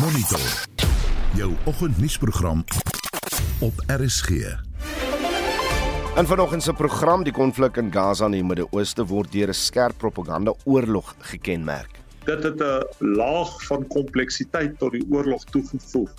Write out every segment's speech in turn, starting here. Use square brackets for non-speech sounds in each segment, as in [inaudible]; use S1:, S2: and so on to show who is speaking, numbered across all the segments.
S1: Monitor. Jou oggendnuusprogram op RSG.
S2: En vanoggend se program, die konflik in Gaza in die Midde-Ooste word deur 'n skerp propaganda oorlog gekenmerk
S3: dit het 'n laag van kompleksiteit tot die oorlog toegevoeg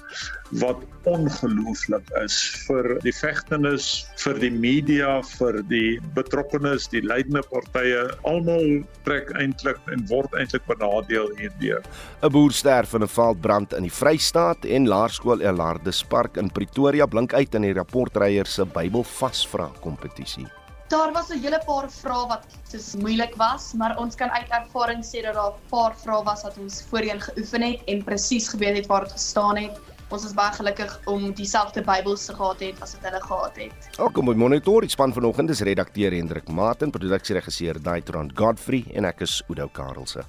S3: wat ongelooflik is vir die vegtenis, vir die media, vir die betrokkenes, die leidende partye, almal trek eintlik en word eintlik benadeel hierdeur.
S2: 'n Boer sterf in 'n veldbrand in die Vrystaat en Laerskool Elardus Park in Pretoria blink uit in die rapportryers se Bybel vasvra kompetisie.
S4: Daar was 'n hele paar vrae wat soos moeilik was, maar ons kan uit ervaring sê dat daar 'n paar vrae was wat ons voorheen geoefen het en presies geweet het waar dit gestaan het. Ons is baie gelukkig om dieselfde Bybels gehad het as wat hulle gehad het.
S2: Ook om monitor die span vanoggend is redakteur Hendrik Maat en produksieregisseur Daitron Godfrey en ek is Udo Karelse.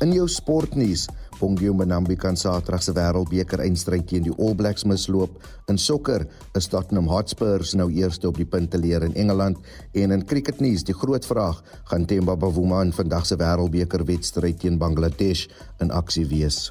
S5: In jou sportnuus Bongio Mnambi kan Saterdag se Wêreldbeker eindstryd teen die All Blacks misloop. In sokker is Tottenham Hotspurs nou eerste op die punteleer in Engeland en in cricketnuus die groot vraag, gaan Themba Bavuma in vandag se Wêreldbeker wedstryd teen Bangladesh in aksie wees?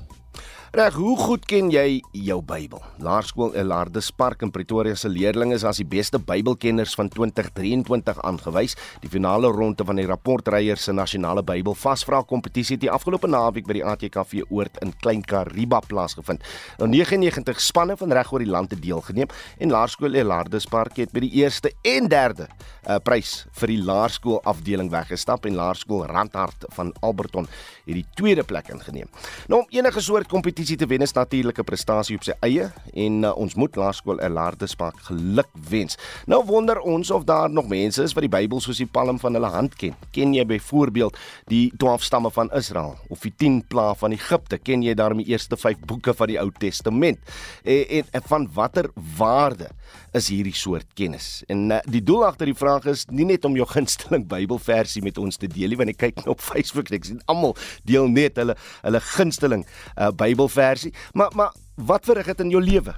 S2: Reg, hoe goed ken jy jou Bybel? Laerskool Elardus Park in Pretoria se leerdlinge is as die beste Bybelkenners van 2023 aangewys. Die finale ronde van die rapportryers se nasionale Bybel vasvra kompetisie het die afgelope naweek by die ATKV Oord in Klein Kariba plaasgevind. Nou 99 spanne van reg oor die land het deelgeneem en Laerskool Elardus Park het by die eerste en derde uh, prys vir die laerskool afdeling weggestap en Laerskool Randhart van Alberton het die tweede plek ingeneem. Nou om enige soort kompetisie kompetisie te wen is natuurlik 'n prestasie op sy eie en uh, ons moet Laerskool Elardespark geluk wens. Nou wonder ons of daar nog mense is wat die Bybel soos die palm van hulle hand ken. Ken jy byvoorbeeld die 12 stamme van Israel of die 10 plaae van Egipte? Ken jy daarmee die eerste 5 boeke van die Ou Testament? En, en, en van watter waarde is hierdie soort kennis? En uh, die doel agter die vraag is nie net om jou [laughs] gunsteling Bybelversie met ons te deel nie, want ek kyk nou op Facebook en ek sien almal deel net hulle hulle gunsteling uh, Bybel versie. Maar maar wat verrig dit in jou lewe?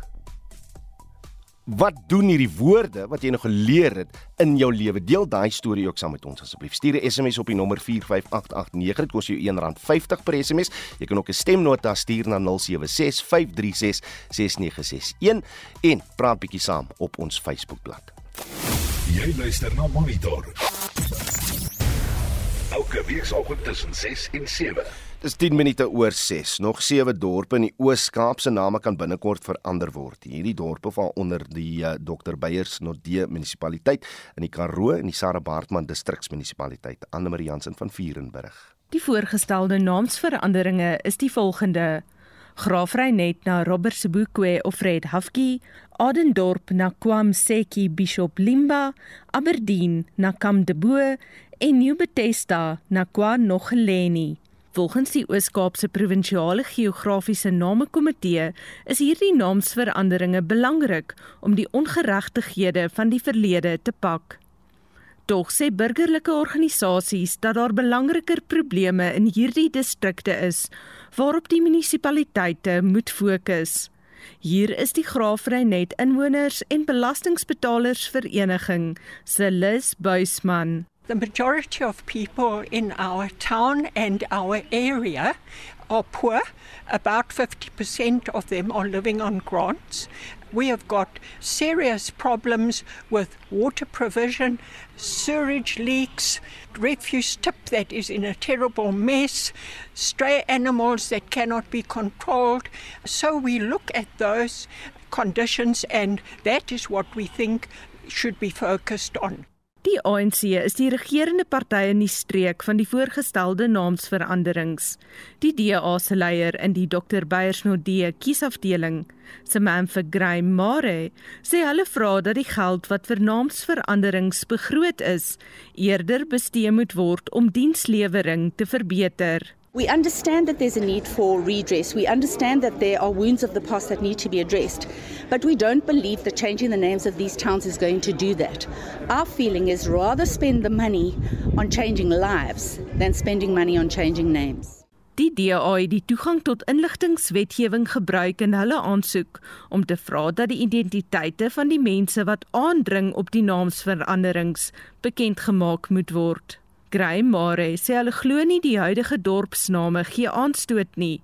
S2: Wat doen hierdie woorde wat jy nou geleer het in jou lewe? Deel daai storie ook saam met ons asseblief. Stuur 'n SMS op die nommer 45889. Dit kos jou R1.50 per SMS. Jy kan ook 'n stemnota stuur na 0765366961 en praat bietjie saam op ons Facebookblad.
S1: Jy luister na Monitor. Elke week saam tussen 6 en 7.
S2: Dis 10 minute oor 6. Nog 7 dorpe in die Oos-Kaap se name kan binnekort verander word. Hierdie dorpe val onder die uh, Dr Beyers Nodde munisipaliteit in die Karoo en die Sarah Baartman distriksmunisipaliteit. Anne Marie Jansen van Vierenburg.
S6: Die voorgestelde naamsveranderinge is die volgende: Graafry net na Robert Sebukwe of Fred Hafki, Adendorp na Kwamseki Bishop Limba, Aberdeen na Kamdebo en New Bethesda na Kwa Nogeleni. Volgens die Oos-Kaapse Provinsiale Geografiese Namekomitee is hierdie naamsveranderinge belangrik om die ongeregtighede van die verlede te pak. Tog sê burgerlike organisasies dat daar belangriker probleme in hierdie distrikte is waarop die munisipaliteite moet fokus. Hier is die Graafreinet inwoners en belastingbetalers vereniging se Lis Buisman.
S7: The majority of people in our town and our area are poor. About 50% of them are living on grants. We have got serious problems with water provision, sewage leaks, refuse tip that is in a terrible mess, stray animals that cannot be controlled. So we look at those conditions, and that is what we think should be focused on.
S6: Die ANC is die regerende party in die streek van die voorgestelde naamsveranderings. Die DA se leier in die Dr Beyersnodie kiesafdeling, Samantha Graymare, sê hulle vra dat die geld wat vir naamsveranderings begroot is, eerder bestee moet word om dienslewering te verbeter.
S8: We understand that there's a need for redress. We understand that there are wounds of the past that need to be addressed. But we don't believe that changing the names of these towns is going to do that. Our feeling is rather spend the money on changing lives than spending money on changing names.
S6: Die DA het die toegang tot inligtingwetgewing gebruik in hulle aansoek om te vra dat die identiteite van die mense wat aandring op die naamsveranderings bekend gemaak moet word. Graham Mare sê hulle glo nie die huidige dorpsname gee aanstoot nie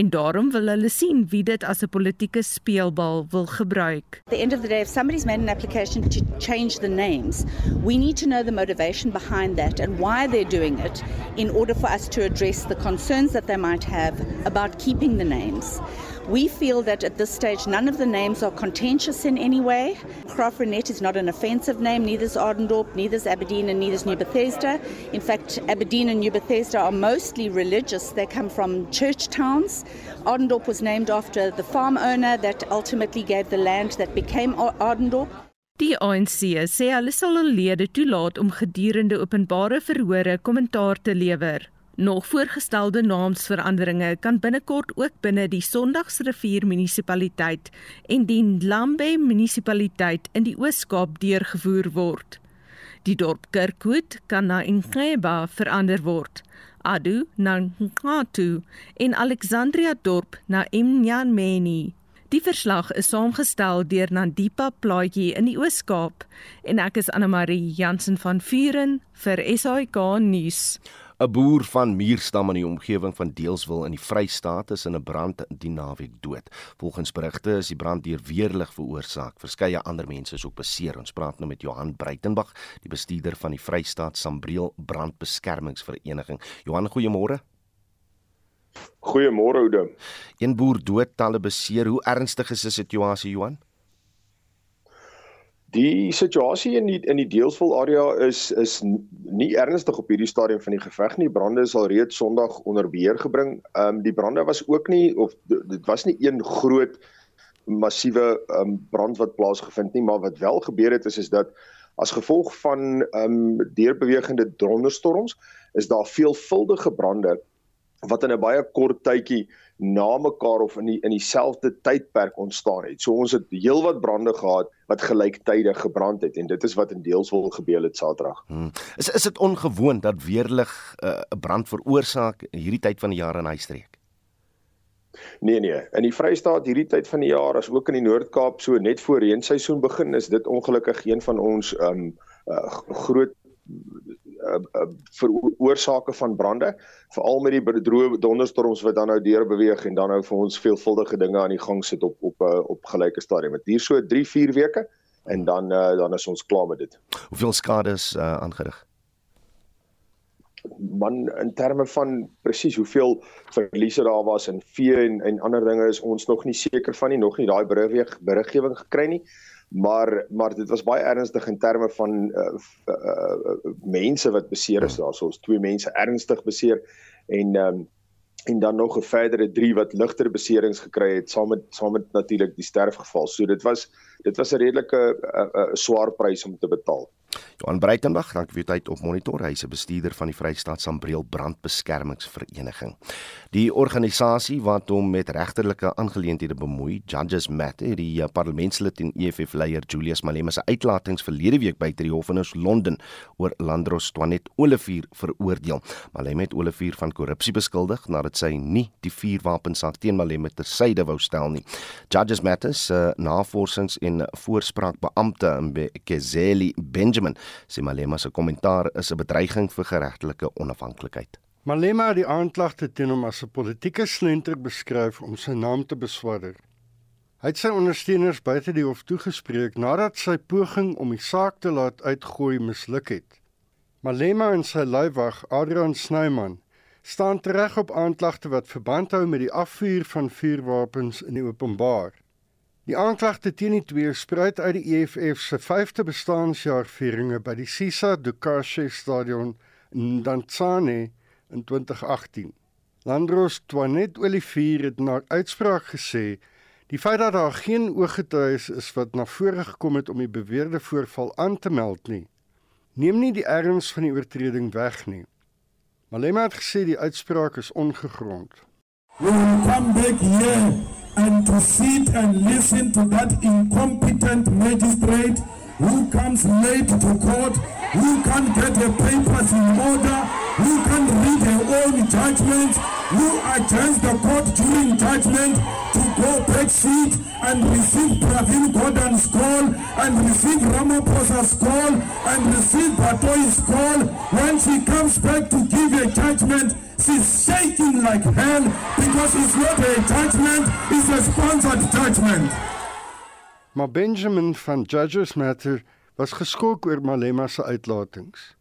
S6: en daarom wil hulle sien wie dit as 'n politieke speelbal wil gebruik.
S8: At the end of the day, if somebody's made an application to change the names, we need to know the motivation behind that and why they're doing it in order for us to address the concerns that they might have about keeping the names. We feel that at this stage, none of the names are contentious in any way. Croft is not an offensive name, neither is Ardendorp, neither is Aberdeen, and neither is New Bethesda. In fact, Aberdeen and New Bethesda are mostly religious. They come from church towns. Ardendorp was named after the farm owner that ultimately gave the land that became Ardendorp.
S6: Die ANC sê hulle sal hulle lede toelaat om gedurende openbare verhore kommentaar te lewer. Nog voorgestelde naamsveranderinge kan binnekort ook binne die Sondagsrivier munisipaliteit en die Lambe munisipaliteit in die Oos-Kaap deurgevoer word. Die dorp Kirkwood kan na Ingeba verander word. Adu na Nkatu en Alexandria dorp na Imnyanmeni. Die verslag is saamgestel deur Nandipa Plaatjie in die Oos-Kaap en ek is Anne Marie Jansen van Vuren vir SAK nuus.
S2: 'n Boer van Muurstam in die omgewing van Deelswil in die Vrystaat is in 'n brand die naweek dood. Volgens berigte is die brand deur weerlig veroorsaak. Verskeie ander mense is ook beseer. Ons praat nou met Johan Breitenberg, die bestuurder van die Vrystaat Sambreel Brandbeskermingsvereniging. Johan, goeiemôre.
S9: Goeiemôre oude.
S2: Een boer dood, talle beseer. Hoe ernstig is die situasie, Johan?
S9: Die situasie in die in die Deelsvol area is is nie ernstig op hierdie stadium van die geveg nie. Brande is al reeds Sondag onder beheer gebring. Ehm um, die brande was ook nie of dit was nie een groot massiewe ehm um, brand wat plaasgevind nie, maar wat wel gebeur het is is dat as gevolg van ehm um, deurbewegende donderstorms is daar veelvuldige brande wat in 'n baie kort tydjie na mekaar of in die in dieselfde tydperk ontstaan het. So ons het heelwat brande gehad wat gelyktydig gebrand het en dit is wat in Deelswil gebeur het Saterdag.
S2: Hmm. Is is dit ongewoon dat weerlig uh, 'n uh, brand veroorsaak hierdie tyd van die jaar in hy streek?
S9: Nee nee, in die Vrystaat hierdie tyd van die jaar as ook in die Noord-Kaap so net voor reenseisoen begin is dit ongelukkig een van ons um uh, groot uh, uh, veroorsake van brande veral met die droë donderstorms wat dan nou deur beweeg en dan nou vir ons veelvuldige dinge aan die gang sit op op uh, op gelyke stadium. Dit hier so 3 4 weke en dan uh, dan is ons klaar met dit.
S2: Hoeveel skade is uh, aangerig?
S9: Man in terme van presies hoeveel verliese daar was in vee en en ander dinge is ons nog nie seker van nie, nog nie daai beriggewing gekry nie maar maar dit was baie ernstig in terme van uh, uh, uh, mense wat beseer is daar soos twee mense ernstig beseer en um, en dan nog 'n verdere 3 wat ligter beserings gekry het saam met saam met natuurlik die sterfgeval. So dit was dit was 'n redelike 'n swaar prys om te betaal.
S2: Johan Breitenberg, dank vir u tyd op monitor. Hy is 'n bestuurder van die Vrystaat Sambreel Brandbeskermingsvereniging. Die organisasie wat hom met regterlike aangeleenthede bemoei, Judges Matter, die uh, parlementslid en EFF leier Julius Malema se uitlatings verlede week by die Hof in Londen oor Landros Twanet Olivier veroordeel. Malema het Olivier van korrupsie beskuldig nadat sy nie die vuurwapensaak teen Malema ter syde wou stel nie. Judges Matter se navorsings en voorspraakbeampte in Kezeli Benjamin Benjamin sê Malema se kommentaar is 'n bedreiging vir geregtelike onafhanklikheid.
S10: Malema het die aanklagte teen hom as 'n politieke slenter beskryf om sy naam te beswadder. Hy het sy ondersteuners buite die hof toegespreek nadat sy poging om die saak te laat uitgooi misluk het. Malema en sy leiwag, Adrian Snyman, staan tereg op aanklagte wat verband hou met die afvuur van vuurwapens in die openbaar. Die aanklagte teen die twee spruit uit die EFF se 5de bestaanjaarvieringe by die Sisa Dukashe Stadion in Dantsane in 2018. Landros Twanet Olivier het na uitspraak gesê die feit dat daar geen ooggetuies is wat na vore gekom het om die beweerde voorval aan te meld nie, neem nie die erns van die oortreding weg nie. Malema het gesê die uitspraak is ongegrond.
S11: We come back here and to sit and listen to that incompetent magistrate who comes late to court, who can't get the papers in order, who can read their own judgment, who address the court during judgment to go back seat and receive Pravin Gordon's call and receive Ramaphosa's call and receive Batoi's call. When she comes back to give a judgment, she's shaking like hell because it's not a judgment, it's a sponsored judgment.
S10: Maar Benjamin van Judges Matter was geskok oor Malema se uitlatings.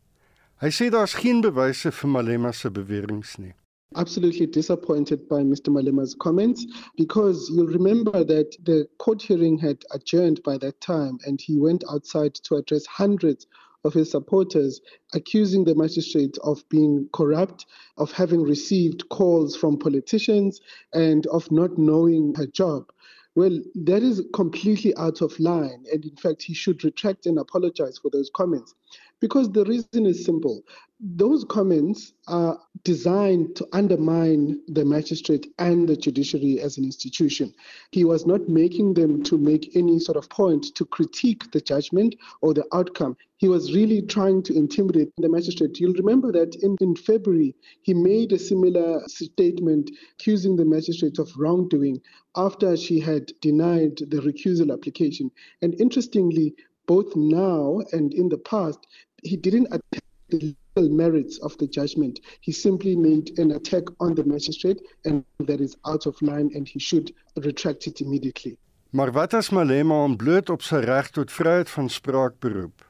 S10: Hy sê daar's geen bewyse vir Malema se beweringe nie.
S12: Absolutely disappointed by Mr. Malema's comments because you'll remember that the court hearing had adjourned by that time and he went outside to address hundreds of his supporters, accusing the magistrate of being corrupt, of having received calls from politicians, and of not knowing her job. Well, that is completely out of line. And in fact, he should retract and apologize for those comments. Because the reason is simple. Those comments are designed to undermine the magistrate and the judiciary as an institution. He was not making them to make any sort of point to critique the judgment or the outcome. He was really trying to intimidate the magistrate. You'll remember that in, in February, he made a similar statement accusing the magistrate of wrongdoing after she had denied the recusal application. And interestingly, both now and in the past, he didn't attack the legal merits of the judgment. He simply made an attack on the magistrate, and that is out of line, and he should retract it immediately.
S10: Maar wat as Malema ontbloot op sy reg tot vryheid van spraak beroep?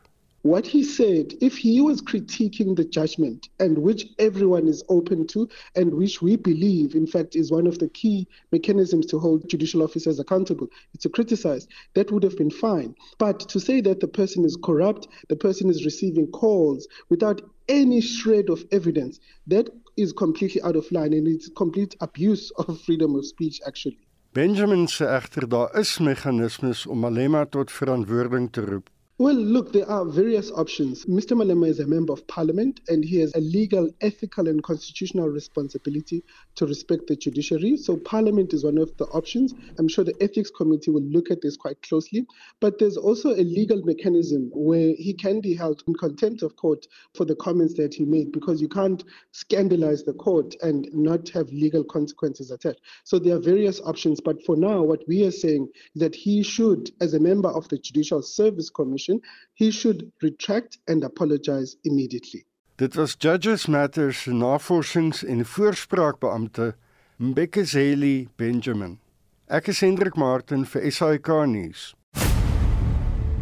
S12: What he said, if he was critiquing the judgment, and which everyone is open to, and which we believe, in fact, is one of the key mechanisms to hold judicial officers accountable, to criticize, that would have been fine. But to say that the person is corrupt, the person is receiving calls without any shred of evidence, that is completely out of line, and it's complete abuse of freedom of speech, actually.
S10: Benjamin sê egter daar is meganismes om Malema tot verantwoording te roep.
S12: Well, look, there are various options. Mr. Malema is a member of parliament and he has a legal, ethical, and constitutional responsibility to respect the judiciary. So, parliament is one of the options. I'm sure the ethics committee will look at this quite closely. But there's also a legal mechanism where he can be held in contempt of court for the comments that he made because you can't scandalize the court and not have legal consequences attached. So, there are various options. But for now, what we are saying is that he should, as a member of the Judicial Service Commission, he should retract and apologize immediately.
S10: Dit was Judges Matters navorsings- en voorspraakbeampte Mbekizeli Benjamin. Ek is Hendrik Martin vir SAK nuus.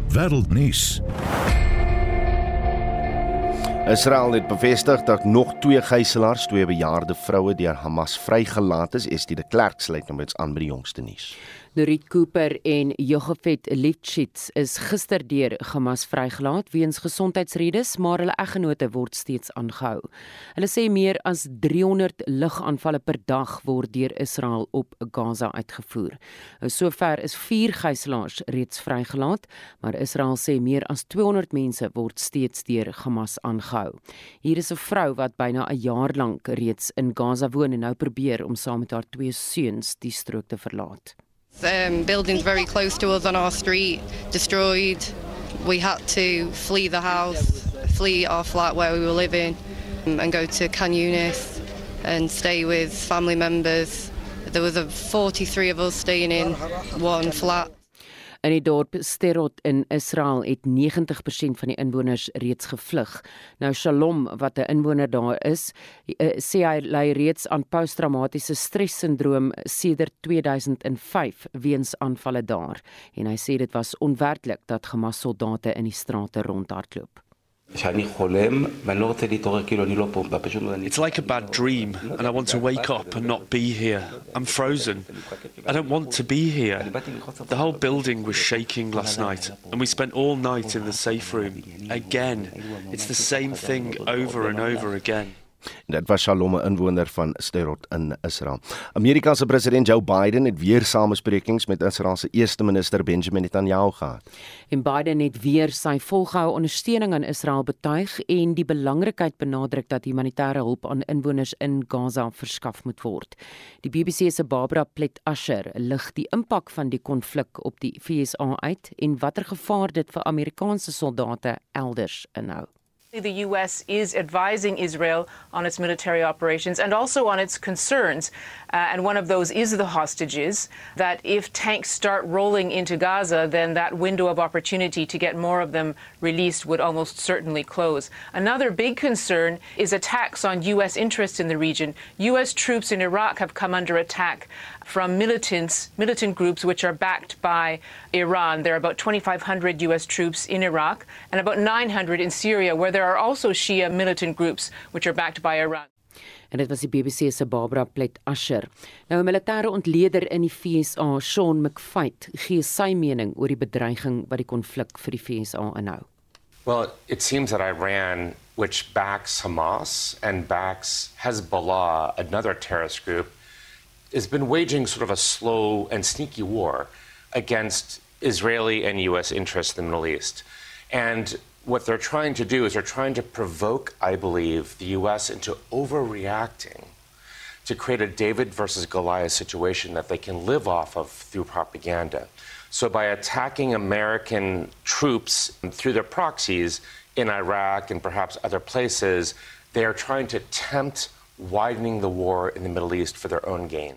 S1: Wêreldnuus.
S2: Israel het bevestig dat nog twee gijslaers, twee bejaarde vroue deur Hamas vrygelaat is. Estie de Klerk sluit nou met aan by die jongste nuus.
S13: Norit Cooper en Jogofet Lifshitz is gister deur Hamas vrygelaat weens gesondheidsredes, maar hulle eggenote word steeds aangehou. Hulle sê meer as 300 lugaanvalle per dag word deur Israel op Gaza uitgevoer. Sover is 4 gijslaers reeds vrygelaat, maar Israel sê meer as 200 mense word steeds deur Hamas aangehou. Hier is 'n vrou wat byna 'n jaar lank reeds in Gaza woon en nou probeer om saam met haar twee seuns die strook te verlaat.
S14: Um, buildings very close to us on our street destroyed. We had to flee the house, flee our flat where we were living, um, and go to Can Yunis and stay with family members. There was a 43 of us staying in one flat.
S13: In die dorp Sterot in Israel het 90% van die inwoners reeds gevlug. Nou Shalom wat 'n inwoner daar is, eh, sê hy ly reeds aan posttraumatiese stressindroom sedert 2005 weens aanvalle daar en hy sê dit was onwerklik dat Hamas soldate in die strate rondhardloop.
S15: It's like a bad dream, and I want to wake up and not be here. I'm frozen. I don't want to be here. The whole building was shaking last night, and we spent all night in the safe room. Again, it's the same thing over and over again.
S2: En dit was Shalom 'n inwoner van Sterot in Israel. Amerika se president Joe Biden het weer samesprekings met Israel se eerste minister Benjamin Netanyahu gehad.
S13: En Biden het weer sy volgehoue ondersteuning aan Israel betuig en die belangrikheid benadruk dat humanitêre hulp aan inwoners in Gaza verskaf moet word. Die BBC se Barbara Plet Asher lig die impak van die konflik op die VSA uit en watter gevaar dit vir Amerikaanse soldate elders inhou.
S16: The U.S. is advising Israel on its military operations and also on its concerns. Uh, and one of those is the hostages. That if tanks start rolling into Gaza, then that window of opportunity to get more of them released would almost certainly close. Another big concern is attacks on U.S. interests in the region. U.S. troops in Iraq have come under attack from militants, militant groups which are backed by Iran. There are about 2,500 U.S. troops in Iraq and about 900 in Syria, where there are also Shia militant groups which are backed by Iran.
S13: En dit was die BBC se Barbara Plet Asher. Nou 'n militêre ontleder in die FSA, Sean McFight, gee sy mening oor die bedreiging wat die konflik vir die FSA inhou.
S17: Well, it seems that Iran, which backs Hamas and backs Hezbollah, another terrorist group, has been waging sort of a slow and sneaky war against Israeli and U.S. interests in the Middle East. And what they're trying to do is they're trying to provoke, I believe, the U.S. into overreacting to create a David versus Goliath situation that they can live off of through propaganda. So by attacking American troops through their proxies in Iraq and perhaps other places, they are trying to tempt widening the war in the Middle East for their own gain.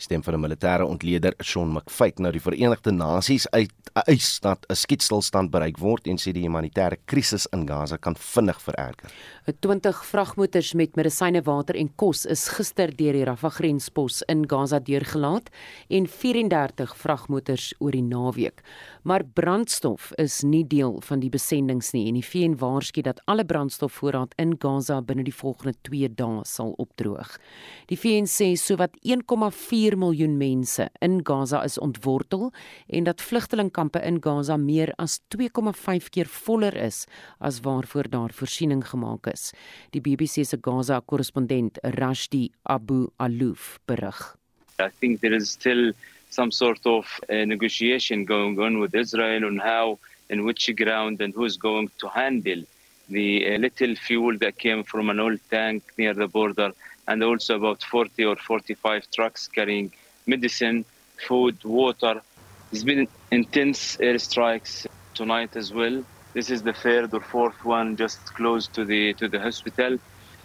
S2: Stem van 'n militêre ontleder, Sean McFate, nou die Verenigde Nasies uit eis dat 'n skietstilstand bereik word en sê die humanitêre krisis in Gaza kan vinnig vererger.
S13: 20 vragmotors met medisyne, water en kos is gister deur die Rafah grenspos in Gaza deurgelaat en 34 vragmotors oor die naweek. Maar brandstof is nie deel van die besendings nie en die VN waarsku dat alle brandstofvoorraad in Gaza binne die volgende 2 dae sal opdroog. Die VN sê sowat 1,4 miljoen mense in Gaza is ontwortel en dat vlugtelingkampe in Gaza meer as 2,5 keer voller is as waarvoor daar voorsiening gemaak is is. Die BBC se Gaza korrespondent Rashdi Abu Alouf berig.
S18: I think there is still some sort of uh, negotiation going on with Israel on how and which ground and who's going to handle the uh, little fuel that came from an old tank near the border and also about 40 or 45 trucks carrying medicine, food, water. It's been intense airstrikes tonight as well. This is the third or fourth one just close to the to the hospital.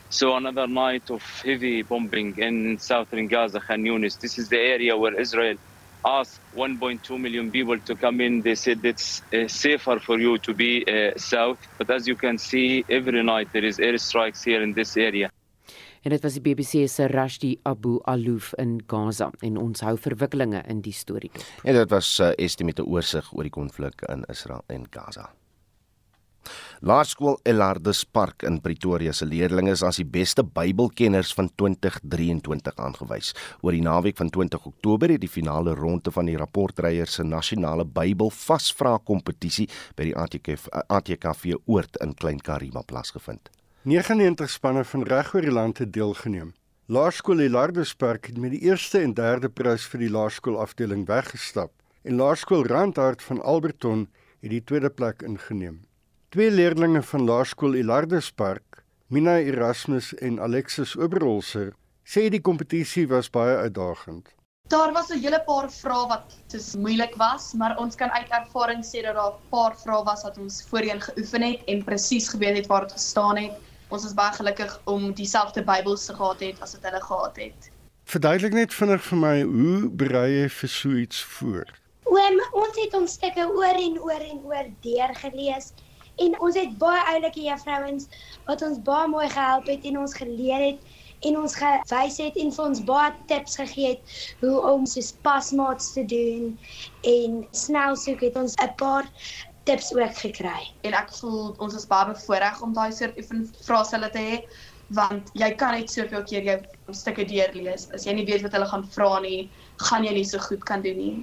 S18: So another night of heavy bombing in southern Gaza, Khan Yunis. This is the area where Israel asked 1.2 million people to come in. They said it's uh, safer for you to be uh, south. But as you can see, every night there is airstrikes here in this area.
S13: En dit was die BBC se Rashdi Abu Alouf in Gaza en ons hou verwikkelinge in die storie dop.
S2: En dit was 'n uh, estimate oorsig oor die konflik in Israel en Gaza. Laerskool Elardus Park in Pretoria se leerdlinge is as die beste Bybelkenners van 2023 aangewys. Oor die naweek van 20 Oktober het die finale ronde van die rapportryers se nasionale Bybel vasvra kompetisie by die ATKV ATKV Oort in Klein Karima plaasgevind.
S10: 99 spanne van regoor die land het deelgeneem. Laerskool Elardus Park het met die eerste en derde prys vir die laerskool afdeling weggestap en Laerskool Randhart van Alberton het die tweede plek ingeneem. Twee leerders van Laerskool Ilardespark, Mina Erasmus en Alexis Oberholzer, sê die kompetisie was baie uitdagend.
S4: Daar was 'n hele paar vrae wat dis moeilik was, maar ons kan uit ervaring sê dat daar 'n paar vrae was wat ons voorheen geoefen het en presies geweet het waar dit gestaan het. Ons is baie gelukkig om dieselfde Bybels te gehad het as wat hulle gehad het.
S10: Verduidelik net vinnig vir my hoe berei jy vir so iets voor?
S19: Oom, ons het ons stukke oor en oor en oor deurgelees en ons het baie oulike juffrouens wat ons baie mooi gehelp het en ons geleer het en ons gewys het en vir ons baie tips gegee het hoe om soos pasmaats te doen en snel soek het ons 'n paar tips ook gekry.
S4: En ek voel ons is baie bevoorreg om daai soort oefenvraestelle te hê want jy kan net soveel keer jou stukke deurlees. As jy nie weet wat hulle gaan vra nie, gaan jy nie so goed kan doen nie.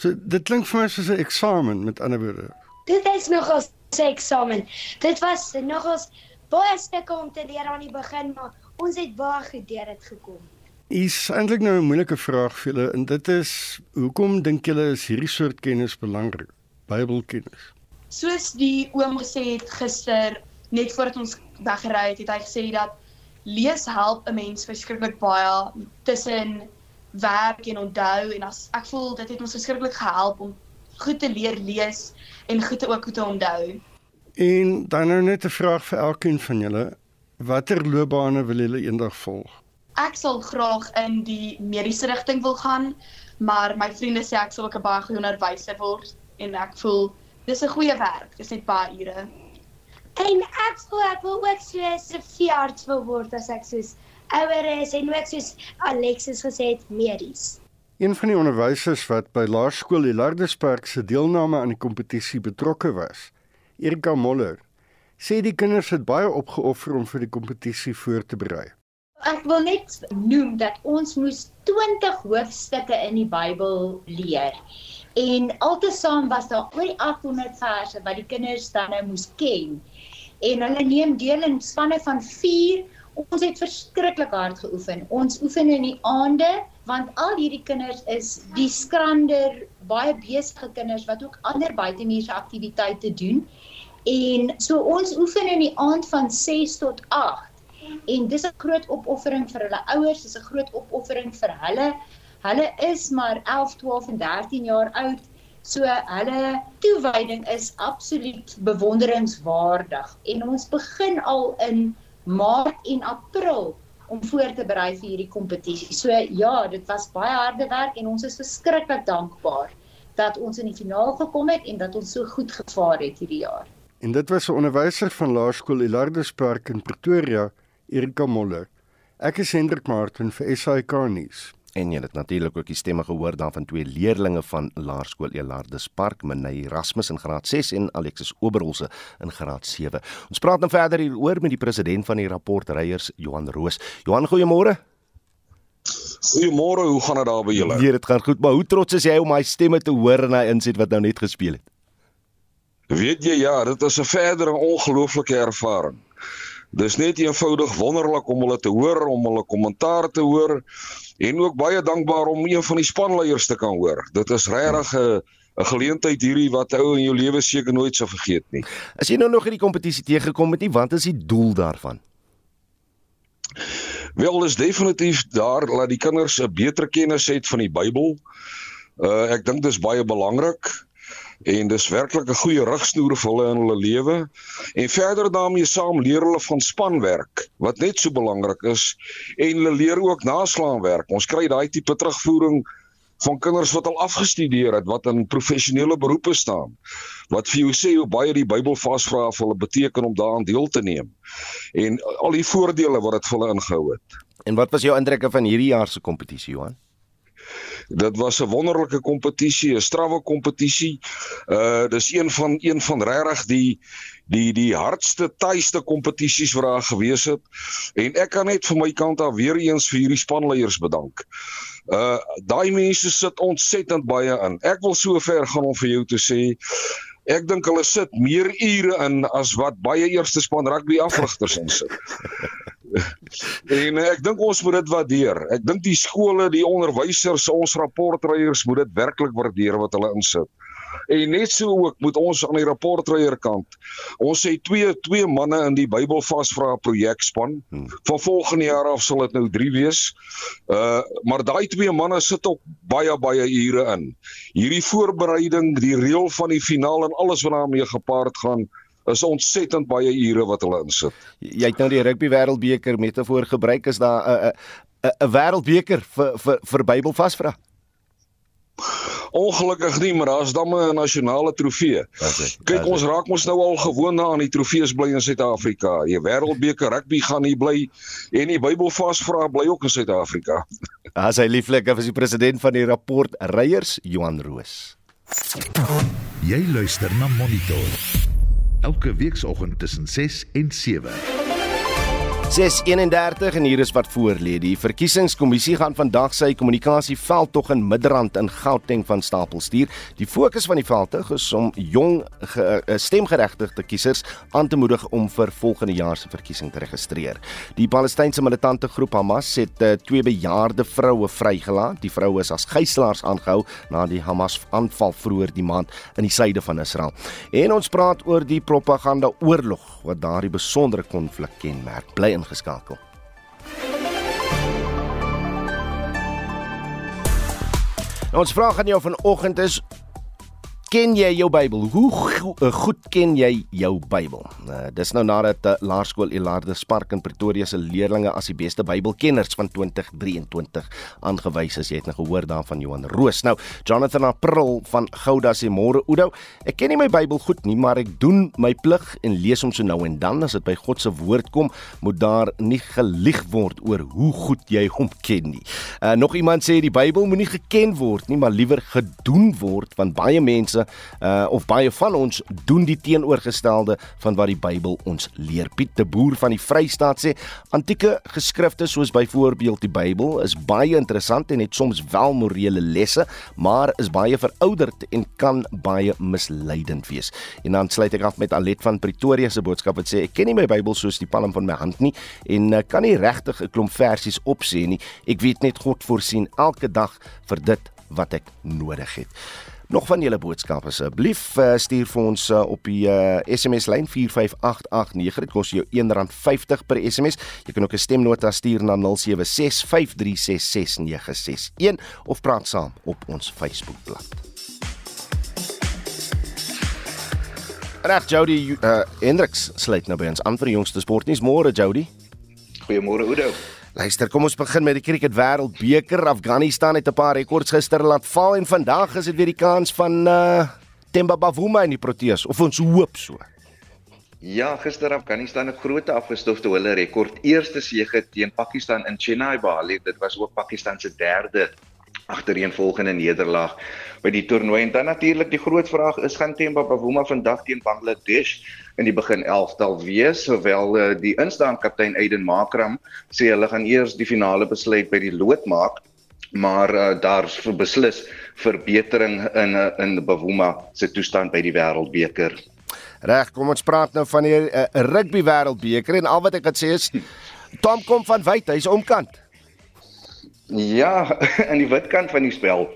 S10: So dit klink vir my soos 'n eksamen met ander woorde.
S19: Dit is nogals se eksamen. Dit was nogals baie stukke om te leer aan die begin, maar ons het baie goed deur dit gekom.
S10: Is eintlik nou 'n moeilike vraag vir julle en dit is hoekom dink julle is hierdie soort kennis belangrik? Bybelkennis.
S4: Soos die oom gesê het gister net voordat ons weggery het, het hy gesê dat lees help 'n mens verskriklik baie tussen werk en onthou en as ek voel dit het ons verskriklik gehelp om goed te leer lees en goed te ook goed te onthou.
S10: En dan nou net 'n vraag vir elkeen van julle. Watter loopbane wil julle eendag volg?
S4: Ek sal graag in die mediese rigting wil gaan, maar my vriende sê ek sal ook 'n baie goeie onderwyser word en ek voel dis 'n goeie werk. Dis net baie ure.
S19: En ek ek wil ook so 'n veearts wil word as ek soos ouer is en ook soos Alexis gesê het medies.
S10: Een van die onderwysers wat by Laerskool Hilardespark se deelname aan die kompetisie betrokke was, Erika Moller, sê die kinders het baie opgeoffer om vir die kompetisie voor te berei.
S20: Ek wil net noem dat ons moes 20 hoofstukke in die Bybel leer. En altesaam was daar oor die 800 verse wat die kinders dan nou moes ken. En hulle neem deel in spanne van 4. Ons het verskriklik hard geoefen. Ons oefen in die aande want al hierdie kinders is die skrander baie besige kinders wat ook ander buitemuurse aktiwiteite doen. En so ons oefen in die aand van 6 tot 8. En dis 'n groot opoffering vir hulle ouers, dis 'n groot opoffering vir hulle. Hulle is maar 11, 12 en 13 jaar oud. So hulle toewyding is absoluut bewonderingswaardig en ons begin al in Maart en April om voor te berei vir hierdie kompetisie. So ja, dit was baie harde werk en ons is verskriklik dankbaar dat ons in die finaal gekom het en dat ons so goed gevaar het hierdie jaar.
S10: En dit was 'n onderwyser van Laerskool Ilardespark in Pretoria, Erika Moller. Ek is Hendrik Martin vir SAK nuus.
S2: En jy het natuurlik ook die stemme gehoor daarvan twee leerdlinge van Laerskool Elardus Park, Menay Erasmus in graad 6 en Alexis Oberholse in graad 7. Ons praat nou verder hieroor met die president van die rapportryers, Johan Roos. Johan, goeiemôre.
S21: Goeiemôre, hoe gaan dit daar by julle?
S2: Nee, dit gaan goed, maar hoe trots is jy om my stemme te hoor in hy inset wat nou net gespeel het?
S21: Weet jy ja, dit is 'n verdere ongelooflike ervaring. Dis net eenvoudig wonderlik om hulle te hoor, om hulle kommentaar te hoor en ook baie dankbaar om een van die spanleiers te kan hoor. Dit is regtig 'n 'n geleentheid hierdie wat ou in jou lewe seker nooit sou vergeet nie.
S2: As jy nou nog in die kompetisie teëgekom het nie, wat is die doel daarvan?
S21: Wel, is definitief daar laat die kinders 'n beter kennis het van die Bybel. Uh ek dink dis baie belangrik en dis werklik 'n goeie rigsnoer vir hulle in hulle lewe. En verder daarmee saam leer hulle van spanwerk wat net so belangrik is en hulle leer ook naslaanwerk. Ons kry daai tipe terugvoering van kinders wat al afgestudeer het wat in professionele beroepe staan. Wat vir jou sê hoe baie die Bybel vasvra vir hulle beteken om daaraan deel te neem. En al die voordele wat dit vir hulle ingehou het.
S2: En wat was jou indrukke van hierdie jaar se kompetisie, Johan?
S21: Dit was 'n wonderlike kompetisie, 'n strawwe kompetisie. Uh dis een van een van regtig die die die hardste tuiste kompetisies wat daar gewees het. En ek kan net vir my kant af weer eens vir hierdie spanleiers bedank. Uh daai mense sit ontsettend baie in. Ek wil so ver gaan om vir jou te sê Ek dink hulle sit meer ure in as wat baie eerste span rugby afrigters insit. [laughs] en ek dink ons moet dit waardeer. Ek dink die skole, die onderwysers, ons rapportryers moet dit werklik waardeer wat hulle insit. En net so ook moet ons aan die rapportryer kant. Ons sê twee twee manne in die Bybel vasvra projekspan. Hmm. Van volgende jaar af sal dit nou 3 wees. Uh maar daai twee manne sit ook baie baie ure in. Hierdie voorbereiding, die reël van die finaal en alles wat daarmee gepaard gaan is ontsettend baie ure wat hulle insit.
S2: Jy het nou die rugby wêreldbeker metafoor gebruik is daar 'n 'n 'n wêreldbeker vir vir vir Bybel vasvra.
S21: Ongelukkig nie, maar daar's dan 'n nasionale trofee. Kyk, ons raak mos nou al gewoond aan die trofees bly in Suid-Afrika. Die Wêreldbeker rugby gaan nie bly en die Bybel vasvra bly ook in Suid-Afrika.
S2: As hy lieflik is die president van die rapport Reyers, Johan Roos.
S1: Jy luister na Monitor. Elke weekoggend tussen 6 en 7.
S2: 6:31 en hier is wat voorlê. Die verkiesingskommissie gaan vandag sy kommunikasieveldtog in Midrand in Gauteng van stapel stuur. Die fokus van die veldtog is om jong eh, stemgeregtigde kiesers aan te moedig om vir volgende jaar se verkiesing te registreer. Die Palestynse militante groep Hamas het uh, twee bejaarde vroue vrygelaat. Die vroue is as gijslaers aangehou na die Hamas aanval vroeër die maand in die suide van Israel. En ons praat oor die propaganda oorlog wat daardie besondere konflik kenmerk. Bly ingeskakel. Nou, ons vraag aan jou vanoggend is ken jy jou Bybel? Hoe go uh, goed ken jy jou Bybel? Uh, dis nou nadat uh, Laerskool Elarde Spark in Pretoria se leerdlinge as die beste Bybelkenners van 2023 aangewys is. Jy het nou gehoor daarvan Johan Roos. Nou, Jonathan April van Gouda sê môre Oudo, ek ken nie my Bybel goed nie, maar ek doen my plig en lees hom so nou en dan as dit by God se woord kom, moet daar nie gelieg word oor hoe goed jy hom ken nie. Uh, nog iemand sê die Bybel moenie geken word nie, maar liewer gedoen word want baie mense uh, of baie van ons doen die teenoorgestelde van wat die Bybel ons leer. Piet de Boer van die Vrystaat sê antieke geskrifte soos byvoorbeeld die Bybel is baie interessant en het soms wel morele lesse, maar is baie verouderd en kan baie misleidend wees. En dan sluit ek af met Alet van Pretoria se boodskap wat sê ek ken nie my Bybel soos die palm van my hand nie en uh, kan nie regtig 'n klomp versies opsê nie. Ek weet net God voorsien elke dag vir dit wat ek nodig het. Nog van julle boodskappe asseblief uh, stuur vir ons uh, op die uh, SMS lyn 45889. Dit kos jou R1.50 per SMS. Jy kan ook 'n stemnota stuur na 0765366961 of praat saam op ons Facebookblad. Reg Jody uh, Hendriks sluit nou by ons aan vir die jongste sportnuus. Môre Jody.
S22: Goeiemôre Oudo.
S2: Luister, kom ons begin met die Cricket Wêreldbeker. Afghanistan het 'n paar rekords gister laat val en vandag is dit weer die kans van uh Themba Bavuma in die Proteas of ons hoop so.
S22: Ja, gister Afghanistan 'n groot afgestof toe hulle rekord eerste sege teen Pakistan in Chennai behaal het. Dit was ook Pakistan se derde agtereenvolgende nederlaag by die toernooi. En dan natuurlik die groot vraag is gaan Themba Bavuma vandag teen Bangladesh in die begin 11tal wees, sowel uh, die instaan kaptein Aiden Makram sê hulle gaan eers die finale besluit by die lood maak, maar uh, daar's vir beslis verbetering in uh, in Bavuma se toestand by die wêreldbeker.
S2: Reg, kom ons praat nou van die uh, rugby wêreldbeker en al wat ek kan sê is Tom kom van wyd, hy's omkant.
S22: Ja, [laughs] aan die witkant van die spel.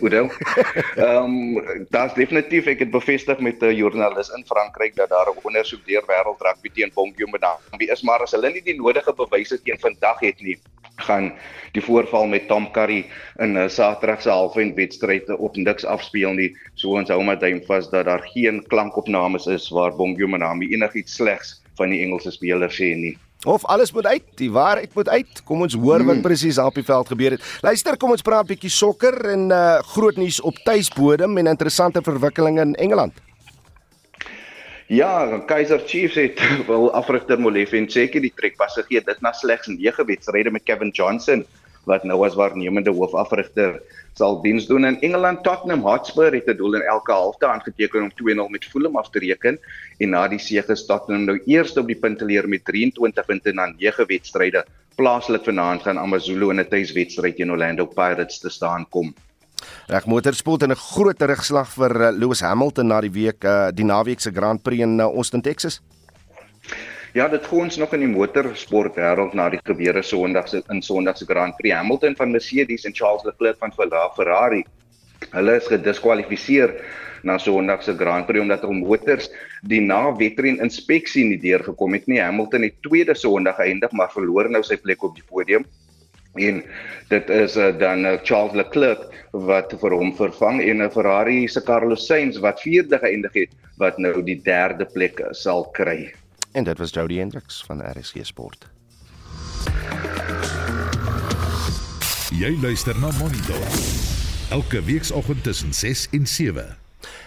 S22: Oudel. [laughs] Ehm um, daar's definitief ek het bevestig met 'n joernalis in Frankryk dat daar 'n ondersoek deur wêreld rugby teen Bongo Mbana is maar as hulle nie die nodige bewyse teen vandag het nie gaan die voorval met Tom Curry in 'n Saterdag se halfwen wedstryd op niks afspeel nie. So ons hou maar duim vas dat daar geen klankopnames is waar Bongo Mbana enigiets slegs van die Engelse spelers sê nie.
S2: Of alles moet uit, die waarheid moet uit. Kom ons hoor wat hmm. presies op die veld gebeur het. Luister, kom ons praat 'n bietjie sokker en uh groot nuus op tuisbodem en interessante verwikkelinge in Engeland.
S22: Ja, Kaiser Chiefs het [laughs] wil afrigter Molefe en seker die trekpas gegee dit na slegs 9 wedstryde met Kevin Johnson wat nou as waarnemende hoofafrigter sal diens doen. In Engeland Tottenham Hotspur het 'n doel in elke halfte aangeteken om 2-0 met Fulham af te reken. En na die sege staan Tottenham nou eerste op die punteleer met 23 punte na 9 wedstryde. Plaaslik vanaand gaan AmaZulu in 'n tuiswedstryd teen Orlando Pirates te staan kom.
S2: Reg motorsport en 'n groot terugslag vir eh, Lewis Hamilton na die week uh, die naweek se Grand Prix in uh, Austin Texas
S22: Ja, dit gaan ons nog in die motorsport wêreld na die gebeure Sondag se in Sondag se Grand Prix Hamilton van Mercedes en Charles Leclerc van Ferrari. Hulle is gediskwalifiseer na Sondag se Grand Prix omdat hul motors die na-wedren inspeksie nie deurgekom het nie. Hamilton het tweede Sondag geëindig maar verloor nou sy plek op die podium. En dit is uh, dan uh, Charles Leclerc wat vir hom vervang en 'n uh, Ferrari se Carlos Sainz wat vierde geëindig het wat nou die derde plek sal kry.
S2: En dit was Jody Hendricks van RSG Sport.
S1: Jy luister na Monitor. Elke weekoggend tussen 6 en 7.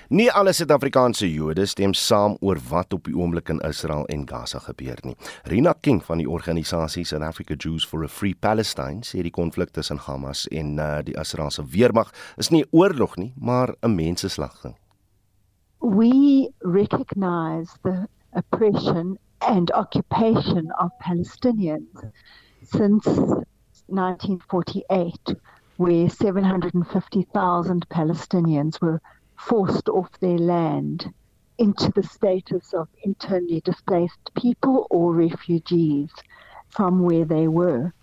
S2: Nie alle Suid-Afrikaanse Jode stem saam oor wat op die oomblik in Israel en Gaza gebeur nie. Rina King van die organisasie South Africa Jews for a Free Palestine sê die konflik tussen Hamas en uh, die Israeliese weermag is nie 'n oorlog nie, maar 'n menseslagting.
S23: We recognize the oppression and occupation of Palestinians since 1948, where 750,000 Palestinians were forced off their land into the status of internally displaced people or refugees from where they were.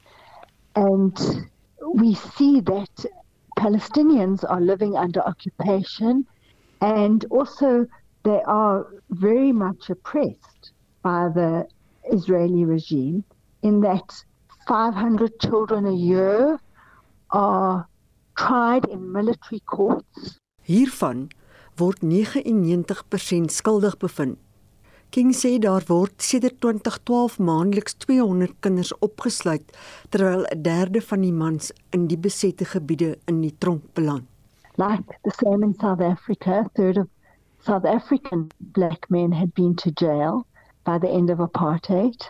S23: And we see that Palestinians are living under occupation and also they are very much oppressed by the Israeli regime in that 500 children a year are tried in military courts.
S24: Hiervan
S25: word 99% skuldig bevind. King sê daar word sedert 2012 maandeliks 200 kinders opgesluit terwyl 'n derde van die mans in die besette gebiede in die tronk beland.
S23: Like the same in South Africa, a third of South African black men had been to jail by the end of apartheid.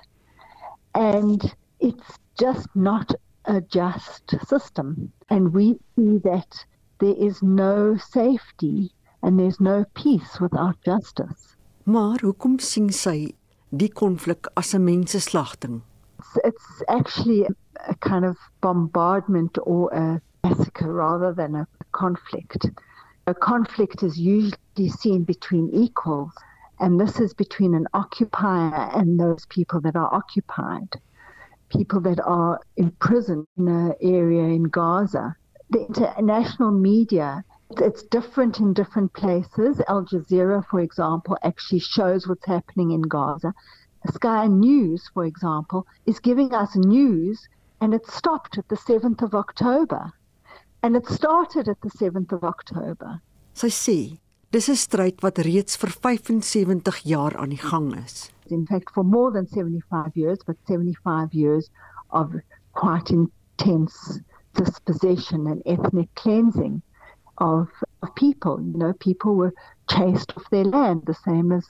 S23: And it's just not a just system. And we see that there is no safety and there's no peace without justice.
S25: Maar hoekom sien sy die konflik as 'n menseslagting?
S23: It's, it's actually a, a kind of bombardment or a massacre rather than a conflict. A conflict is usually seen between equals, and this is between an occupier and those people that are occupied, people that are imprisoned in an area in Gaza. The international media, it's different in different places. Al Jazeera, for example, actually shows what's happening in Gaza. Sky News, for example, is giving us news, and it stopped at the 7th of October. And it started at the 7th of October.
S25: Sy sê, dis 'n stryd wat reeds vir 75 jaar aan die gang is.
S23: In fact, for more than 75 years, but 75 years of quite intense dispossession and ethnic cleansing of, of people. You know, people were chased off their land, the same as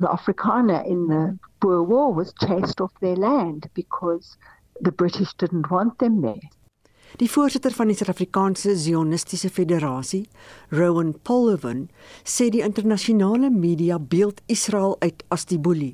S23: the Afrikaner in the Boer War was chased off their land because the British didn't want them there.
S25: Die voorsitter van die Suid-Afrikaanse Zionistiese Federasie, Rowan Polven, sê die internasionale media beeld Israel uit as die boelie.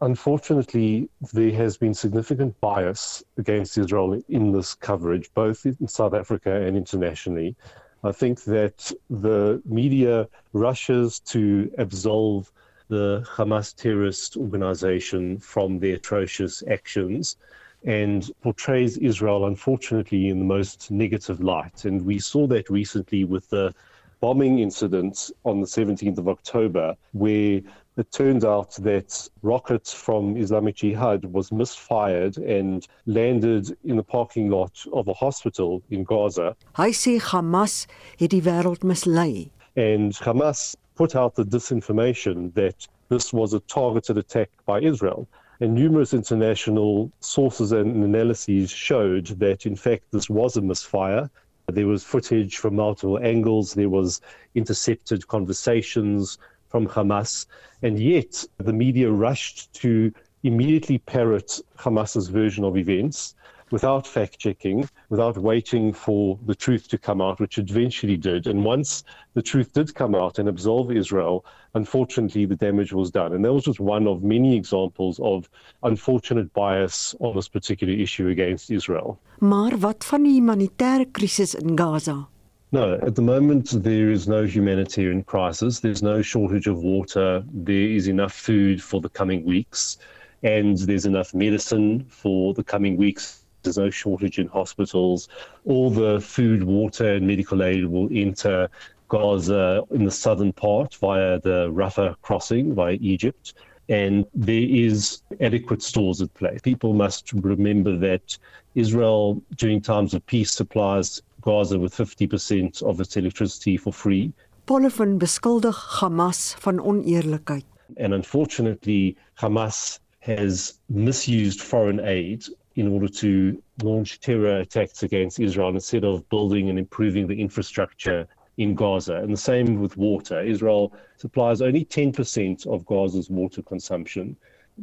S26: Unfortunately, there has been significant bias against Israel in this coverage, both in South Africa and internationally. I think that the media rushes to absolve the Hamas terrorist organization from their atrocious actions and portrays Israel, unfortunately, in the most negative light. And we saw that recently with the bombing incident on the 17th of October, where it turned out that rockets from Islamic Jihad was misfired and landed in the parking lot of a hospital in Gaza.
S25: Hy sê Hamas het die wêreld mislei.
S26: And Hamas put out the disinformation that this was a targeted attack by Israel. And numerous international sources and analyses showed that, in fact, this was a misfire. There was footage from multiple angles, there was intercepted conversations from Hamas, and yet the media rushed to immediately parrot Hamas's version of events without fact checking, without waiting for the truth to come out, which eventually did. And once the truth did come out and absolve Israel, unfortunately, the damage was done. And that was just one of many examples of unfortunate bias on this particular issue against Israel.
S25: Maar wat van die humanitêre krisis in Gaza?
S26: No, at the moment, there is no humanitarian crisis. There's no shortage of water. There is enough food for the coming weeks. And there's enough medicine for the coming weeks there's no shortage in hospitals. All the food, water, and medical aid will enter Gaza in the southern part via the Rafah crossing via Egypt. And there is adequate stores at play. People must remember that Israel, during times of peace, supplies Gaza with 50% of its electricity for free.
S25: Polyphon beskuldig Hamas van oneerlikheid.
S26: And unfortunately, Hamas has misused foreign aid in order to launch terror attacks against Israel instead of building and improving the infrastructure in Gaza. And the same with water. Israel supplies only 10% of Gaza's water consumption,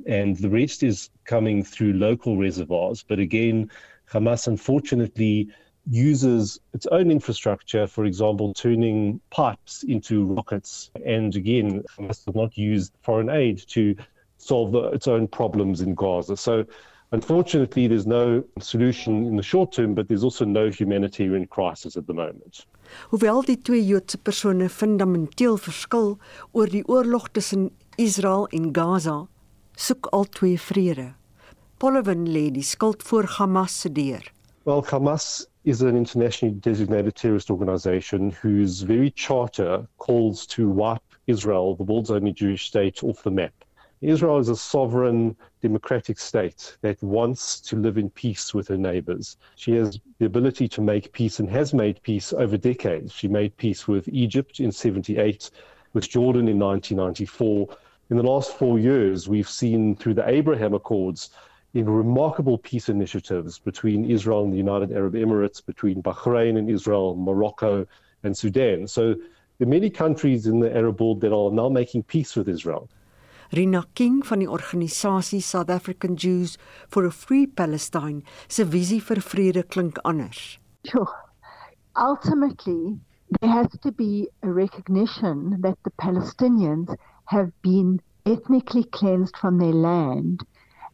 S26: and the rest is coming through local reservoirs. But again, Hamas unfortunately uses its own infrastructure, for example, turning pipes into rockets. And again, Hamas does not use foreign aid to solve the, its own problems in Gaza. So Unfortunately, there's no solution in the short term, but there's also no humanitarian crisis at the moment.
S25: Hoewel die twee Joodse persone fundamenteel verskil oor die oorlog tussen Israel en Gaza, soek al twee vrede. Pollewin lê die skuld voor Hamas se deur.
S26: Well, Hamas is an internationally designated terrorist organization whose very charter calls to wipe Israel, the world's only Jewish state, off the map. Israel is a sovereign democratic state that wants to live in peace with her neighbors. She has the ability to make peace and has made peace over decades. She made peace with Egypt in 78, with Jordan in 1994. In the last four years, we've seen through the Abraham Accords in remarkable peace initiatives between Israel and the United Arab Emirates, between Bahrain and Israel, Morocco and Sudan. So there are many countries in the Arab world that are now making peace with Israel.
S25: Rina King van die organisasie South African Jews for a Free Palestine se visie vir vrede klink anders.
S23: Sure. Ultimately, there has to be a recognition that the Palestinians have been ethnically cleansed from their land,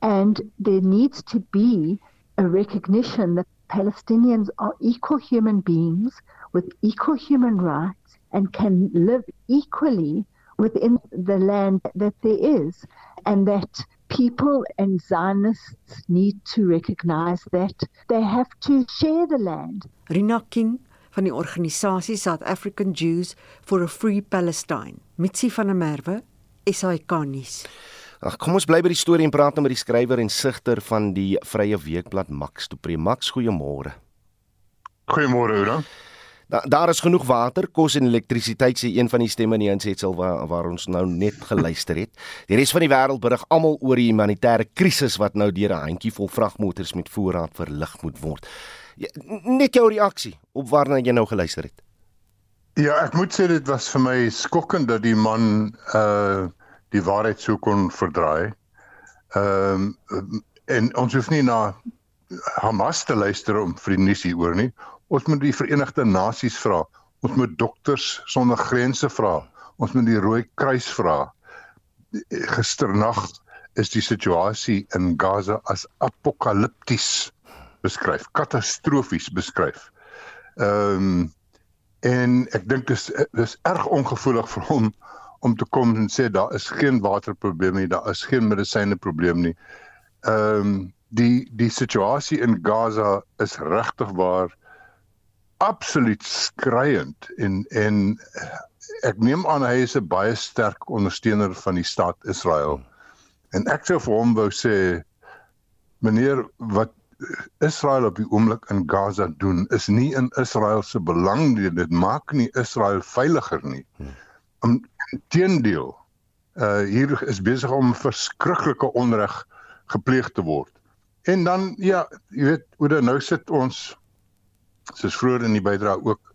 S23: and there needs to be a recognition that Palestinians are equal human beings with equal human rights and can live equally within the land that there is, and that people and Zionists need to recognize that they have to share the land.
S25: Rina King van die organisasie South African Jews for a Free Palestine. Mitsi van der Merwe, SAK nuus.
S2: Ag kom ons bly by die storie en praat nou met die skrywer en sigter van die Vrye Weekblad Max Dupré. Max, goeiemôre.
S27: Goeiemôre, Oudo.
S2: Da, daar is genoeg water, kos en elektrisiteit sê een van die stemme in die insetsel waar waar ons nou net geluister het. Die res van die wêreld berig almal oor die humanitêre krisis wat nou deur 'n handjievol vragmotors met voorraad verlig moet word. Ja, net jou reaksie op waarna jy nou geluister het.
S27: Ja, ek moet sê dit was vir my skokkend dat die man uh die waarheid so kon verdraai. Ehm um, en ons hoef nie na Hamas te luister om vir die nuus hieroor nie. Ons moet die Verenigde Nasies vra. Ons moet dokters sonder grense vra. Ons moet die Rooi Kruis vra. Gisternag is die situasie in Gaza as apokalipties beskryf, katastrofies beskryf. Ehm um, en ek dink dis dis erg ongevoelig vir hom om te kom en sê daar is geen waterprobleem nie, daar is geen medisyne probleem nie. Ehm um, die die situasie in Gaza is regtig waar absoluut skreiend en en ek neem aan hy is 'n baie sterk ondersteuner van die staat Israel. En ek sou vir hom wou sê meneer wat Israel op die oomblik in Gaza doen is nie in Israel se belang nie. Dit maak nie Israel veiliger nie. Inteendeel, uh hier is besig om verskriklike onreg gepleeg te word. En dan ja, jy weet, hoe dan nou sit ons soos vroeër in die bydrae ook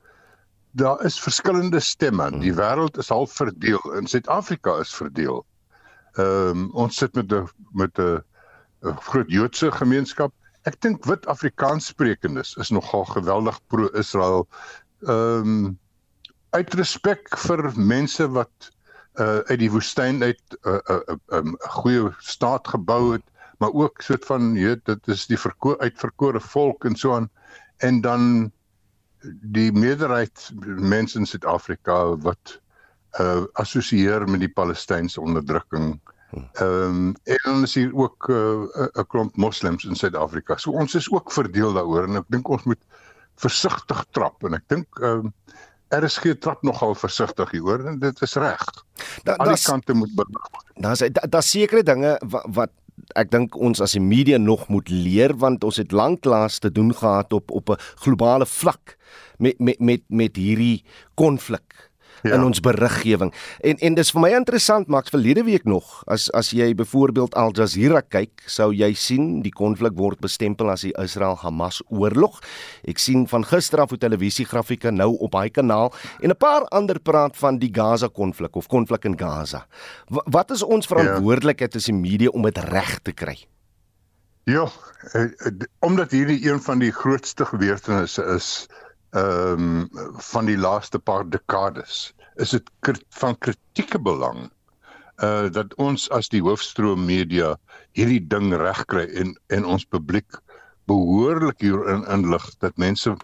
S27: daar is verskillende stemme. Die wêreld is half verdeel. In Suid-Afrika is verdeel. Ehm um, ons sit met 'n met 'n groot Joodse gemeenskap Ek dink wit Afrikaans sprekendes is nogal geweldig pro-Israel. Ehm um, uit respek vir mense wat uh uit die woestyn uit 'n uh, 'n uh, 'n um, goeie staat gebou het, maar ook soort van jy weet dit is die verko uitverkore volk en so aan en dan die meerderheid mense in Suid-Afrika wat uh assosieer met die Palestynse onderdrukking Ehm um, en dan is hier ook 'n uh, klomp moslems in Suid-Afrika. So ons is ook verdeel daaroor en ek dink ons moet versigtig trap en ek dink ehm um, RSG trap nogal versigtig hieroor en dit is reg. Da, Al die kante moet berig word.
S2: Daar's daar's da sekere dinge wat, wat ek dink ons as die media nog moet leer want ons het lanklaas te doen gehad op op 'n globale vlak met met met met hierdie konflik ja. in ons beriggewing. En en dis vir my interessant Max verlede week nog as as jy byvoorbeeld Al Jazeera kyk, sou jy sien die konflik word bestempel as die Israel-Hamas oorlog. Ek sien van gister af op televisiegrafieke nou op hy kanaal en 'n paar ander praat van die Gaza konflik of konflik in Gaza. W wat is ons verantwoordelikheid ja. as die media om dit reg te kry?
S27: Ja, eh, eh, omdat hierdie een van die grootste gebeurtenisse is ehm um, van die laaste paar dekades is dit van kritieke belang uh dat ons as die hoofstroom media hierdie ding regkry en en ons publiek behoorlik hierin inlig dat mense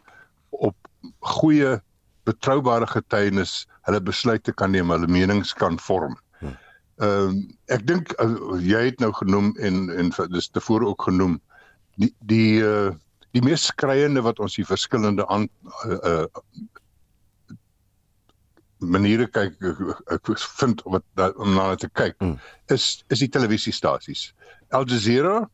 S27: op goeie betroubare getuienis hulle besluite kan neem, hulle menings kan vorm. Ehm um, ek dink uh, jy het nou genoem en en dis tevore ook genoem die die uh die mees skreiende wat ons die verskillende aan uh, uh maniere kyk ek vind wat om na te kyk mm. is is die televisiestasies. Al Jazeera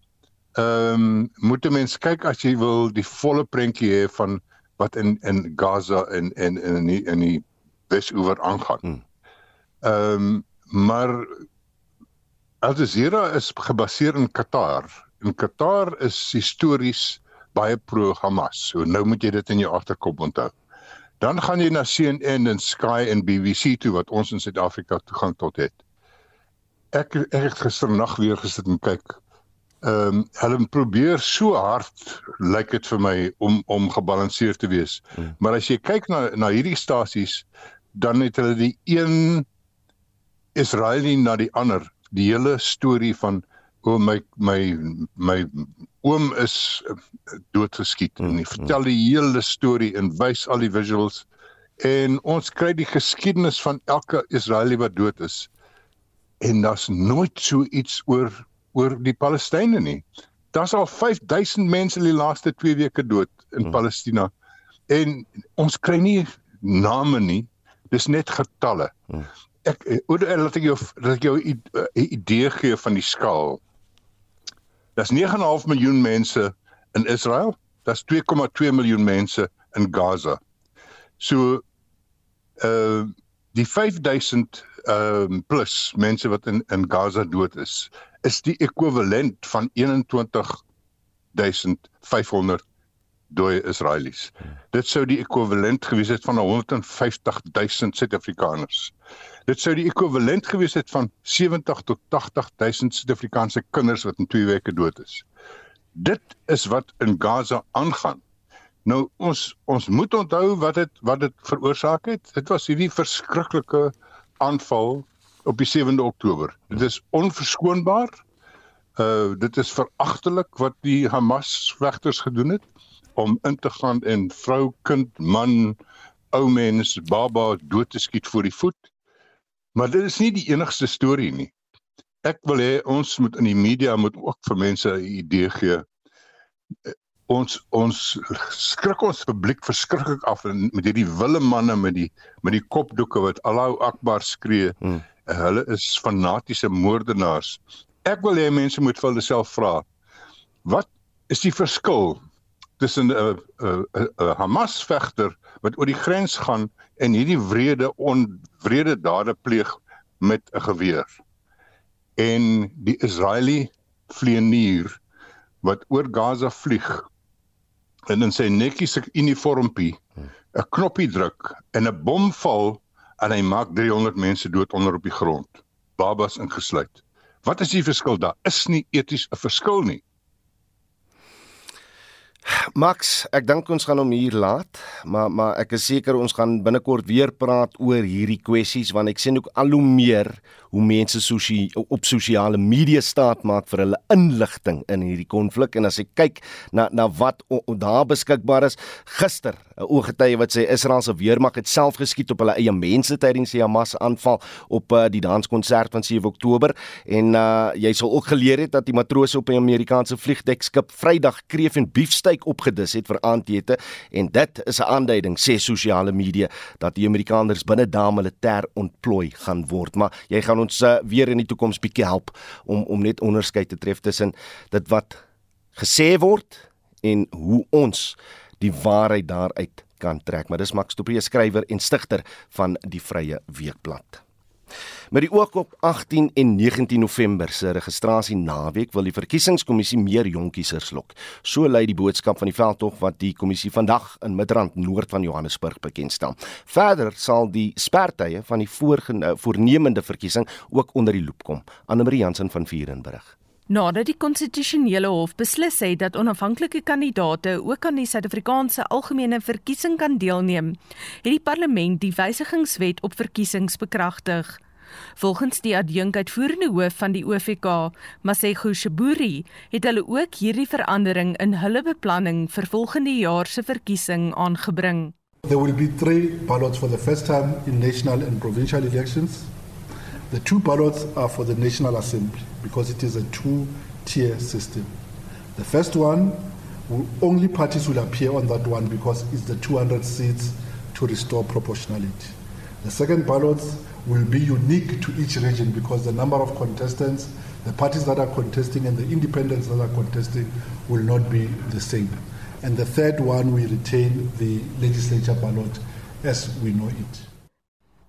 S27: ehm um, moet mense kyk as jy wil die volle prentjie hê van wat in in Gaza en en in in die, in die Wesoewer aangaan. Mm. Ehm um, maar Al Jazeera is gebaseer in Qatar. En Qatar is histories baie pro Hamas. So nou moet jy dit in jou agterkop onthou. Dan gaan jy na CNN en Sky en BBC toe wat ons in Suid-Afrika toegang tot het. Ek ek het gisternag weer gesit en kyk. Ehm um, hulle probeer so hard lyk dit vir my om om gebalanseerd te wees. Hmm. Maar as jy kyk na na hierdie stasies dan het hulle die een Israel nie na die ander die hele storie van o my my my oom is doodgeskiet hmm. en hy vertel die hele storie en wys al die visuals en ons kry die geskiedenis van elke Israeli wat dood is en daar's nooit so iets oor oor die Palestynë nie. Daar's al 5000 mense in die laaste 2 weke dood in hmm. Palestina en ons kry nie name nie. Dis net getalle. Hmm. Ek hoe laat ek jou dat ek jou 'n idee gee van die skaal. Daar's 9.5 miljoen mense in Israel. Daar's 2,2 miljoen mense in Gaza. So uh die 5000 ehm uh, plus mense wat in in Gaza dood is is die ekwivalent van 21500 dooie Israelies. Dit sou die ekwivalent gewees het van 150000 Suid-Afrikaners. Dit sou die ekwivalent gewees het van 70 tot 80000 Suid-Afrikaanse kinders wat in 2 weke dood is. Dit is wat in Gaza aangaan. Nou ons ons moet onthou wat dit wat dit veroorsaak het. Dit was hierdie verskriklike aanval op die 7de Oktober. Dit is onverskoonbaar. Uh dit is veragtelik wat die Hamas vegters gedoen het om in te gaan en vrou, kind, man, ou mens, baba dood te skiet voor die voet. Maar dit is nie die enigste storie nie. Ek wil hê ons moet in die media moet ook vir mense 'n idee gee. Ons ons skrik ons publiek verskriklik af met hierdie wille manne met die met die kopdoeke wat Allahu Akbar skree. Hmm hulle is fanatiese moordenaars. Ek wil hê mense moet vir hulle self vra. Wat is die verskil tussen 'n 'n 'n Hamas vegter wat oor die grens gaan en hierdie wrede onwrede dade pleeg met 'n geweer en die Israeli vlieënier wat oor Gaza vlieg en in sy netjiese uniformpie 'n knoppie druk en 'n bom val en hy maak 300 mense dood onder op die grond, babas ingesluit. Wat is die verskil daar? Is nie eties 'n verskil nie.
S2: Max, ek dink ons gaan hom hier laat, maar maar ek is seker ons gaan binnekort weer praat oor hierdie kwessies want ek sien ook al hoe meer hoe mense sosie, op sosiale media staat maak vir hulle inligting in hierdie konflik. En as ek kyk na na wat o, o, daar beskikbaar is gister 'n ooggetuie wat sê Israel se weermag het self geskiet op hulle eie mense tydens die Hamas aanval op uh, die danskonsert van 7 Oktober. En uh, jy sal ook geleer het dat die matrose op 'n Amerikaanse vliegdekskip Vrydag kreef en beefsteak opgedis het vir aandete en dit is 'n aanduiding sê sosiale media dat die Amerikaners binne dae militêr ontplooi gaan word maar jy gaan ons uh, weer in die toekoms bietjie help om om net onderskeid te tref tussen dit wat gesê word en hoe ons die waarheid daaruit kan trek. Maar dis Max Topie skrywer en stigter van die Vrye Weekblad. Met die oog op 18 en 19 November se registrasie naweek wil die verkiesingskommissie meer jonkiesers lok. So lei die boodskap van die veldtog wat die kommissie vandag in Midrand noord van Johannesburg bekendstel. Verder sal die spertye van die voornemende verkiesing ook onder die loep kom. Anne-Marie Jansen van Vuren berig.
S6: Nadat die konstitusionele hof beslis het dat onafhanklike kandidaate ook aan die Suid-Afrikaanse algemene verkiesing kan deelneem, het die parlement die wysigingswet op verkiesings bekragtig. Volgens die adjunkuitvoerende hoof van die OVK, Masego Shiburi, het hulle ook hierdie verandering in hulle beplanning vir volgende jaar se verkiesing aangebring.
S28: There will be 3 ballots for the first time in national and provincial elections. The two ballots are for the National Assembly because it is a two-tier system. The first one, only parties will appear on that one because it's the 200 seats to restore proportionality. The second ballots will be unique to each region because the number of contestants, the parties that are contesting, and the independents that are contesting will not be the same. And the third one, we retain the legislature ballot as we know it.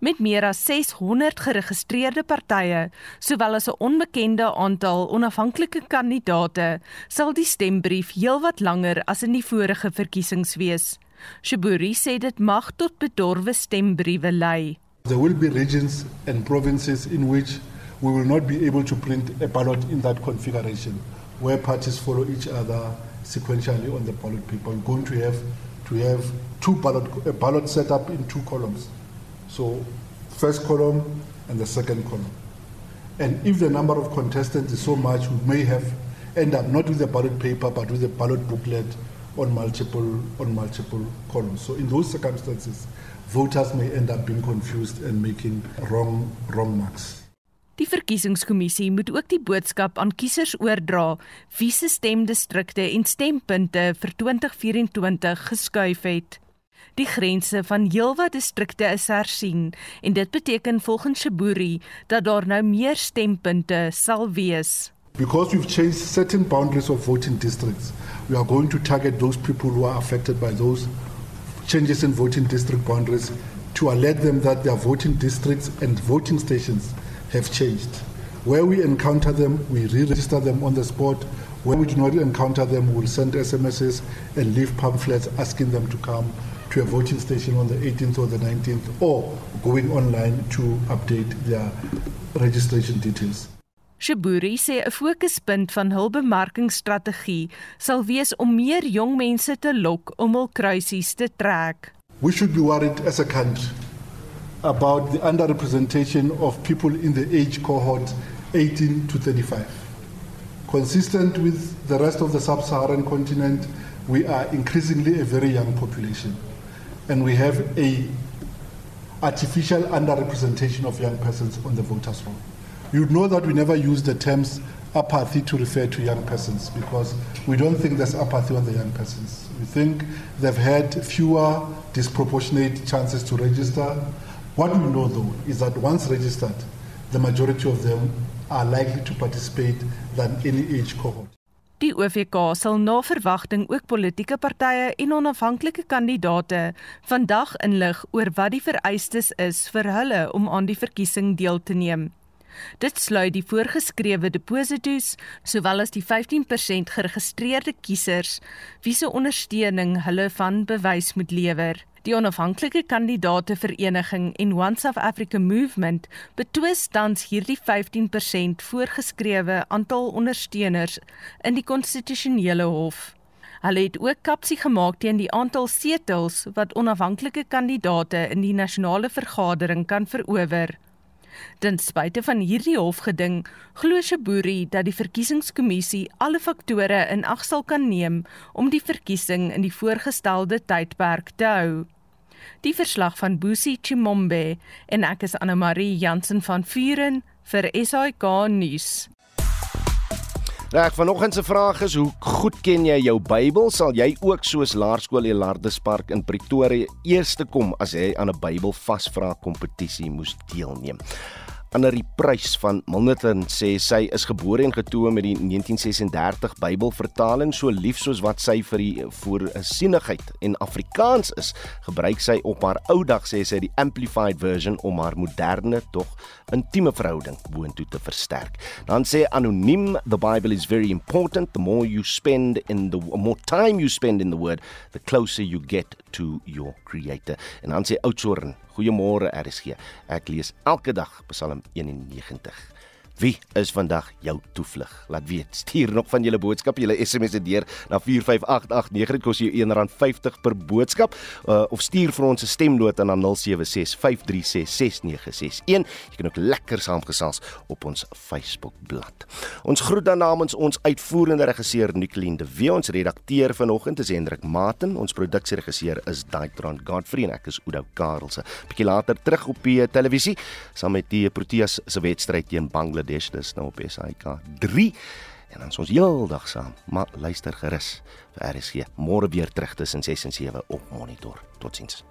S6: Met meer as 600 geregistreerde partye, sowel as 'n onbekende aantal onafhanklike kandidaate, sal die stembrief heelwat langer as in die vorige verkiesings wees. Shiburi sê dit mag tot bedorwe stembriewe lei.
S28: There will be regions and provinces in which we will not be able to print a ballot in that configuration where parties follow each other sequentially on the ballot paper. We're going to have to have two ballot a ballot set up in two columns. So first column and the second column. And if the number of contestants is so much, we may have end up not with the ballot paper but with a ballot booklet on multiple on multiple columns. So in those circumstances, voters may end up being confused and making wrong wrong marks.
S6: Die verkiesingskommissie moet ook die boodskap aan kiesers oordra wie se stemdistrikte en stempunte vir 2024 geskuif het. Die grense van heelwat distrikte is hersien en dit beteken volgens Shiburi dat daar nou meer stempunte sal wees.
S28: Because we've changed certain boundaries of voting districts, we are going to target those people who are affected by those changes in voting district boundaries to alert them that their voting districts and voting stations have changed. Where we encounter them, we re-register them on the spot. Where we do not encounter them, we'll send SMSs and leave pamphlets asking them to come to a voting station on the 18th or the 19th or going online to update their registration details.
S6: Shiburi sê 'n fokuspunt van hul bemarkingsstrategie sal wees om meer jong mense te lok om hul kruisies te trek.
S28: We should be worried as a country about the underrepresentation of people in the age cohort 18 to 35. Consistent with the rest of the sub Saharan continent, we are increasingly a very young population. And we have a artificial underrepresentation of young persons on the voters' roll. You know that we never use the terms apathy to refer to young persons because we don't think there's apathy on the young persons. We think they've had fewer disproportionate chances to register. What we know though is that once registered, the majority of them are likely to participate than any age cohort.
S6: Die OVK sal na verwagting ook politieke partye en onafhanklike kandidaate vandag inlig oor wat die vereistes is vir hulle om aan die verkiesing deel te neem. Dit sluit die voorgeskrewe deposito's sowel as die 15% geregistreerde kiesers wie se ondersteuning hulle van bewys moet lewer. Die onafhanklike kandidaate vereniging en One South Africa Movement betwis tans hierdie 15% voorgeskrewe aantal ondersteuners in die konstitusionele hof. Hulle het ook kapsie gemaak teen die aantal setels wat onafhanklike kandidaate in die nasionale vergadering kan verower. Ten spyte van hierdie hofgeding, glo Shiburi dat die verkiesingskommissie alle faktore in ag sal kan neem om die verkiesing in die voorgestelde tydperk te hou. Die verslag van Busi Chimombe en ek is Anne Marie Jansen van Vuren vir SAK nuus.
S2: Reg, vanoggend se vraag is: Hoe goed ken jy jou Bybel? Sal jy ook soos Laerskool Elardus Park in Pretoria eerste kom as jy aan 'n Bybel vasvra kompetisie moes deelneem? Annelie Prys van Milnerton sê sy is gebore en getoe met die 1936 Bybelvertaling so lief soos wat sy vir die voorsienigheid en Afrikaans is, gebruik sy op haar ou dag sê sy die amplified version om haar moderne tog intieme verhouding boontoe te versterk. Dan sê anoniem the Bible is very important the more you spend in the more time you spend in the word the closer you get to your creator. En dan sê Oudtshoorn Goeiemôre RSG. Ek lees elke dag Psalm 91. Wie is vandag jou toevlug? Laat weet. Stuur nog van julle boodskap, julle SMS deur na 45889. Dit kos jou R1.50 per boodskap uh, of stuur vir ons 'n stemnota na 0765366961. Jy kan ook lekker saamgesels op ons Facebook bladsy. Ons groet dan namens ons uitvoerende regisseur Nicoline de Wee, ons redakteur vanoggend is Hendrik Maten, ons produksieregisseur is Daitron Godfrey en ek is Oudo Karelse. Bietjie later terug op die televisie saam met die Proteas se wedstryd teen Bangladesh Bangladesh dis nou op SAK 3 en dan ons heeldag saam. Maar luister gerus vir RSG. Môre weer terug tussen 6 en 7 op Monitor. Totsiens.